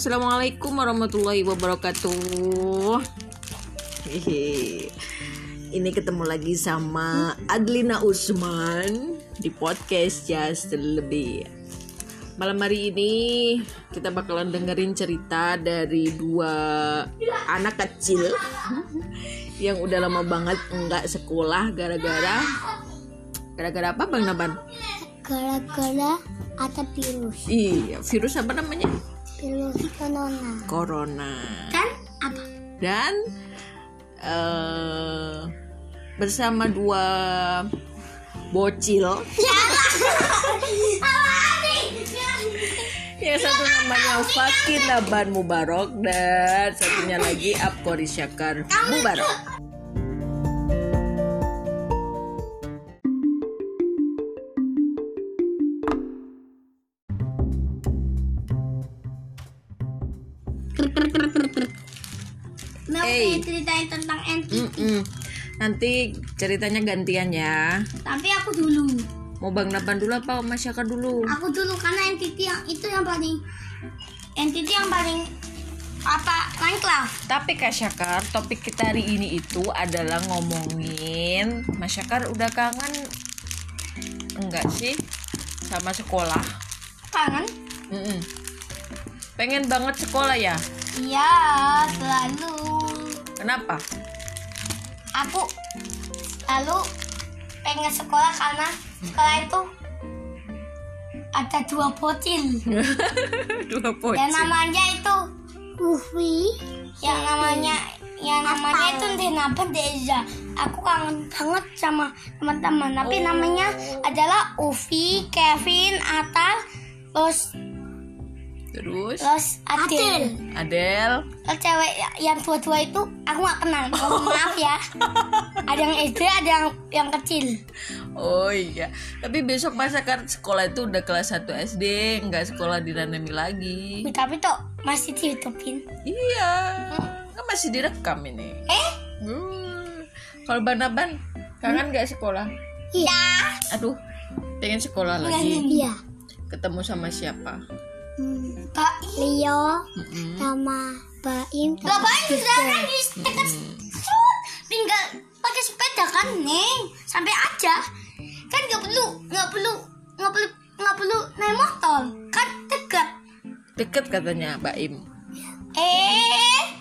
Assalamualaikum warahmatullahi wabarakatuh. Hehe. Ini ketemu lagi sama Adlina Usman di podcast Just Lebih. Malam hari ini kita bakalan dengerin cerita dari dua anak kecil yang udah lama banget enggak sekolah gara-gara gara-gara apa Bang Naban? gara-gara ada virus Iya, virus apa namanya? Virus corona. Corona. kan apa? Dan eh, bersama dua bocil. Yang satu namanya Fakir Naban Mubarok dan satunya lagi Abkori Syakar Mubarok mau Hey. pengen ceritain tentang NTT Mm-mm. nanti ceritanya gantian ya tapi aku dulu mau Bang Naban dulu apa Mas Syakar dulu aku dulu karena NTT yang itu yang paling NTT yang paling apa Minecraft Tapi Kak Syakar, topik kita hari ini itu adalah ngomongin Mas Syakar udah kangen enggak sih sama sekolah? kangen Mm-mm. Pengen banget sekolah ya? iya selalu Kenapa? aku selalu pengen sekolah karena sekolah itu ada dua bocil Dua yang bocil. namanya itu Ufi yang namanya yang namanya itu Denapa Deza aku kangen banget sama teman-teman tapi Oh. namanya adalah Ufi Kevin Atal terus Terus terus Adel Adel. terus cewek yang dua-dua itu aku nggak kenal mohon maaf ya ada yang SD ada yang yang kecil Oh iya. Tapi besok Mas Syakar sekolah itu udah kelas 1 SD, nggak sekolah di Ranemi lagi. tapi tuh masih dihidupin Iya. Kan masih direkam ini. eh Hmm. Kalau Banaban, kangen nggak sekolah? iya Aduh, pengen sekolah lagi. iya Ketemu sama siapa? Pak Leo sama Baim Gak Baim sekarang di dekat Sud. tinggal pakai sepeda kan neng? Sampai aja. Kan nggak perlu nggak perlu nggak perlu nggak perlu naik motor. Kan dekat. Deket katanya Mbak Im. eh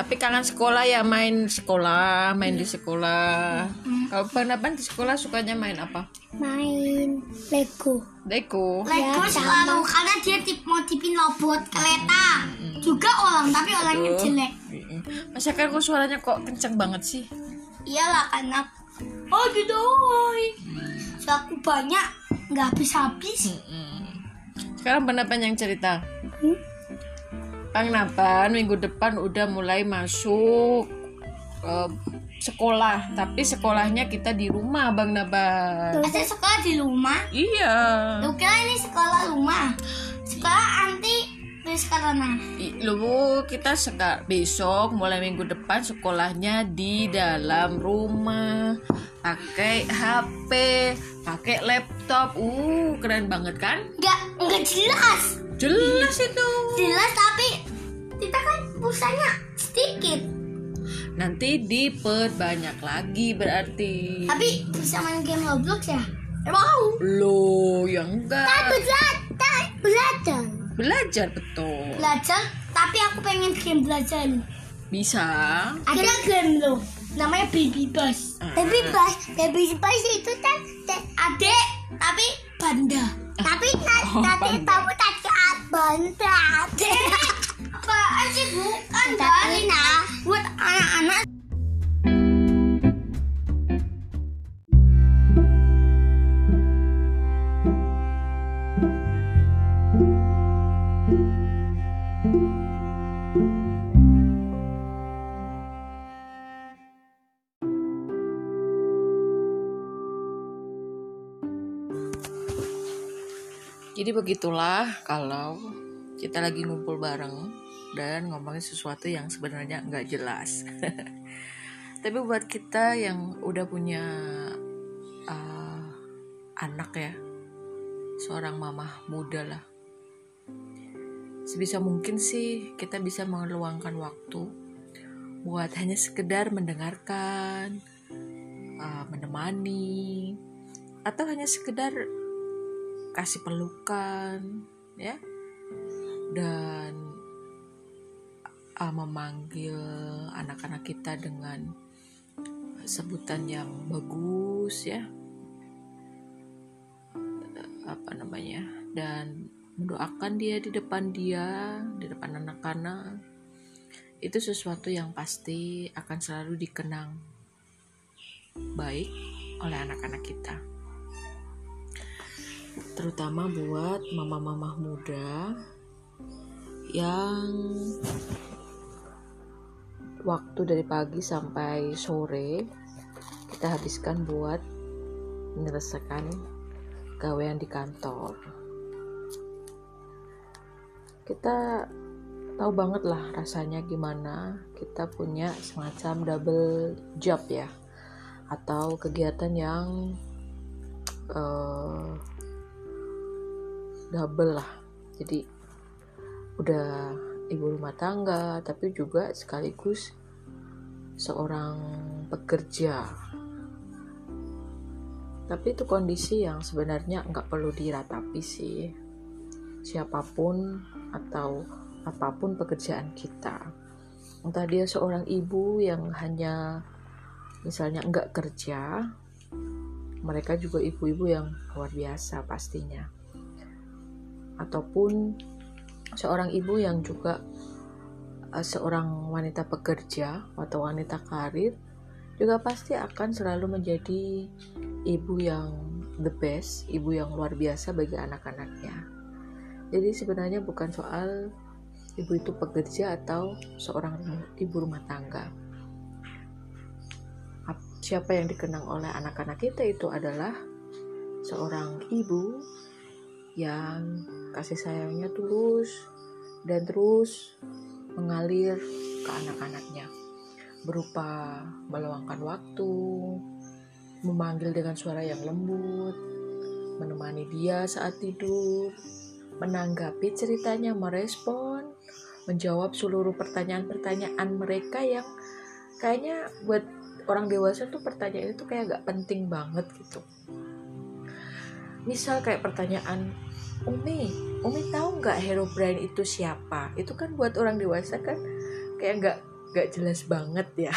Tapi kangen sekolah ya main sekolah, main di sekolah. Kalau Banaban di sekolah sukanya main apa? main Lego Deko. Lego selalu karena dia tip mau tipin robot kereta juga orang tapi orangnya jelek Mm-mm. Mas Syakar kok suaranya kok kenceng banget sih? iyalah karena oh gitu woy. So, aku banyak nggak habis habis Mm-mm. Sekarang Banaban yang cerita. Hmm? Bang Naban minggu depan udah mulai masuk eh, sekolah, tapi sekolahnya kita di rumah Bang Naban. Ada sekolah di rumah. Iya. Lu kira ini sekolah rumah? Sekolah anti virus corona. Lu kita seka besok mulai minggu depan sekolahnya di dalam rumah pakai HP, pakai laptop. Uh, keren banget kan? Enggak, enggak jelas. Jelas itu. Jelas tapi kita kan pulsanya sedikit. Nanti diperbanyak lagi berarti. Tapi bisa main game Roblox ya? Mau. Lo yang enggak belajar, belajar. belajar betul. Belajar, tapi aku pengen game belajar. Bisa. Ada game lo, namanya Baby Bus. Ah. Baby Bus, Baby Bus itu kan adek, tapi banda. Tapi Oh, nanti kamu tadi banda. Apaan sih bukan dari buat anak-anak. Jadi begitulah kalau kita lagi ngumpul bareng dan ngomongin sesuatu yang sebenarnya nggak jelas. Tapi buat kita yang udah punya uh, anak ya, seorang mama muda lah. sebisa mungkin sih kita bisa meluangkan waktu buat hanya sekedar mendengarkan, uh, menemani, atau hanya sekedar kasih pelukan, ya, dan uh, memanggil anak-anak kita dengan sebutan yang bagus, ya, apa namanya, dan mendoakan dia di depan dia, di depan anak-anak. Itu sesuatu yang pasti akan selalu dikenang baik oleh anak-anak kita. Terutama buat mama-mama muda yang waktu dari pagi sampai sore kita habiskan buat menyelesaikan gawean di kantor. Kita tahu banget lah rasanya gimana kita punya semacam double job ya atau kegiatan yang uh, double lah jadi udah ibu rumah tangga tapi juga sekaligus seorang pekerja tapi itu kondisi yang sebenarnya nggak perlu diratapi sih siapa pun atau apa pun pekerjaan kita. Entah dia seorang ibu yang hanya misalnya enggak kerja, mereka juga ibu-ibu yang luar biasa pastinya. Ataupun seorang ibu yang juga uh, seorang wanita pekerja atau wanita karir juga pasti akan selalu menjadi ibu yang the best, ibu yang luar biasa bagi anak-anaknya. Jadi sebenarnya bukan soal ibu itu pekerja atau seorang ibu rumah tangga. Siapa yang dikenang oleh anak-anak kita itu adalah seorang ibu yang kasih sayangnya tulus dan terus mengalir ke anak-anaknya. Berupa meluangkan waktu, memanggil dengan suara yang lembut, menemani dia saat tidur, menanggapi ceritanya, merespon, menjawab seluruh pertanyaan-pertanyaan mereka yang kayaknya buat orang dewasa tuh pertanyaan itu kayak gak penting banget gitu. Misal kayak pertanyaan Umi Umi tahu nggak Hero Brain itu siapa? Itu kan buat orang dewasa kan kayak nggak nggak jelas banget ya.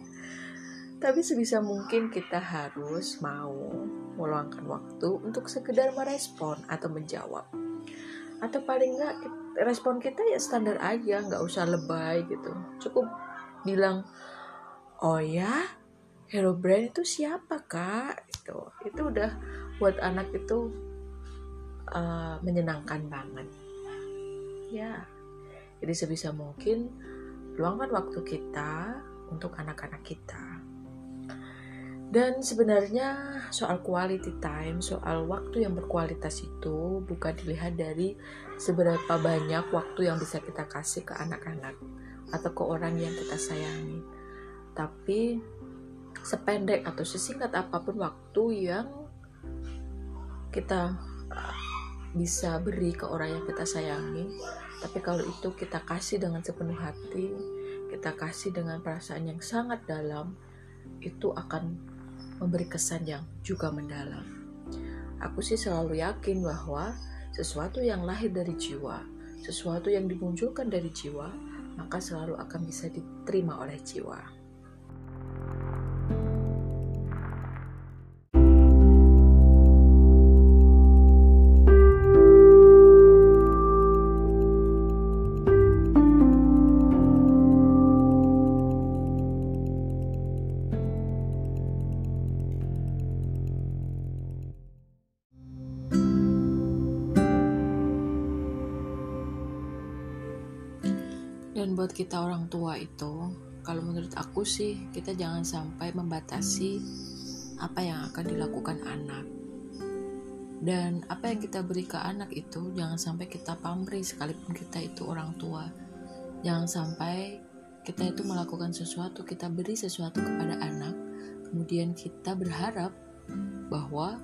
Tapi sebisa mungkin kita harus mau meluangkan waktu untuk sekedar merespon atau menjawab. Atau paling nggak respon kita ya standar aja nggak usah lebay gitu. Cukup bilang oh ya hero brand itu siapa kak? Itu itu udah buat anak itu uh, menyenangkan banget. Ya. Jadi sebisa mungkin luangkan waktu kita untuk anak-anak kita. Dan sebenarnya soal quality time, soal waktu yang berkualitas itu bukan dilihat dari seberapa banyak waktu yang bisa kita kasih ke anak-anak atau ke orang yang kita sayangi. Tapi sependek atau sesingkat apa pun waktu yang kita bisa beri ke orang yang kita sayangi, tapi kalau itu kita kasih dengan sepenuh hati, kita kasih dengan perasaan yang sangat dalam, itu akan memberi kesan yang juga mendalam. Aku sih selalu yakin bahwa sesuatu yang lahir dari jiwa, sesuatu yang dimunculkan dari jiwa, maka selalu akan bisa diterima oleh jiwa. Buat kita orang tua itu, kalau menurut aku sih, kita jangan sampai membatasi apa yang akan dilakukan anak. Dan apa yang kita beri ke anak itu, jangan sampai kita pamrih sekalipun kita itu orang tua. Jangan sampai kita itu melakukan sesuatu, kita beri sesuatu kepada anak, kemudian kita berharap bahwa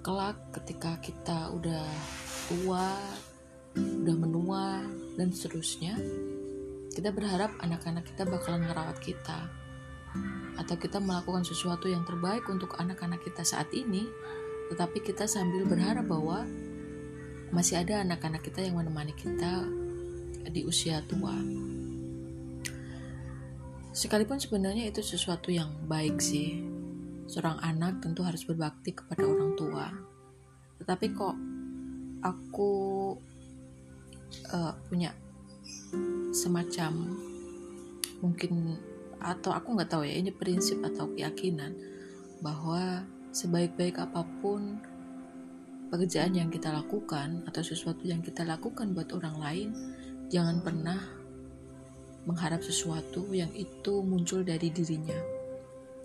kelak ketika kita udah tua, udah menua dan seterusnya kita berharap anak-anak kita bakalan ngerawat kita. Atau kita melakukan sesuatu yang terbaik untuk anak-anak kita saat ini tetapi kita sambil berharap bahwa masih ada anak-anak kita yang menemani kita di usia tua. Sekalipun sebenarnya itu sesuatu yang baik sih seorang anak tentu harus berbakti kepada orang tua. Tetapi kok aku uh, punya semacam mungkin atau aku nggak tahu ya ini prinsip atau keyakinan bahwa sebaik-baik apa pun pekerjaan yang kita lakukan atau sesuatu yang kita lakukan buat orang lain jangan pernah mengharap sesuatu yang itu muncul dari dirinya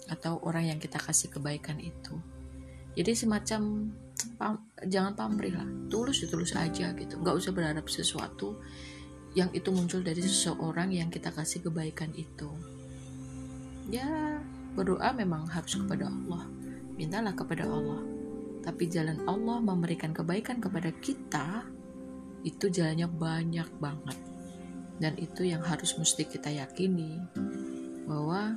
atau orang yang kita kasih kebaikan itu. Jadi semacam pam, jangan pamrih lah tulus ya tulus aja gitu. Nggak usah berharap sesuatu yang itu muncul dari seseorang yang kita kasih kebaikan itu. Ya berdoa memang harus kepada Allah. Mintalah kepada Allah. Tapi jalan Allah memberikan kebaikan kepada kita itu jalannya banyak banget. Dan itu yang harus mesti kita yakini bahwa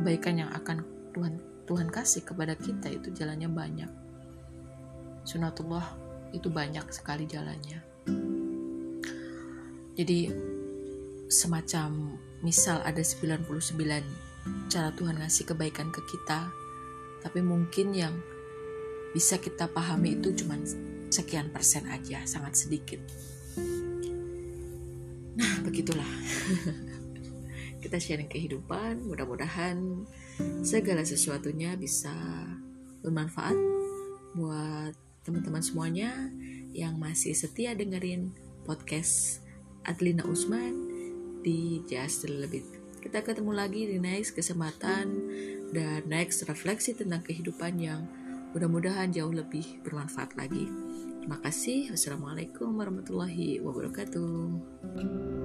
kebaikan yang akan Tuhan Tuhan kasih kepada kita itu jalannya banyak. Sunatullah itu banyak sekali jalannya jadi semacam misal ada 99 cara Tuhan ngasih kebaikan ke kita, tapi mungkin yang bisa kita pahami itu cuma sekian persen aja, sangat sedikit. Nah, begitulah. kita sharing kehidupan, mudah-mudahan segala sesuatunya bisa bermanfaat buat teman-teman semuanya yang masih setia dengerin podcast Adlina Usman di Just a Little. Kita ketemu lagi di next kesempatan dan next refleksi tentang kehidupan yang mudah-mudahan jauh lebih bermanfaat lagi. Terima kasih. Wassalamualaikum warahmatullahi wabarakatuh.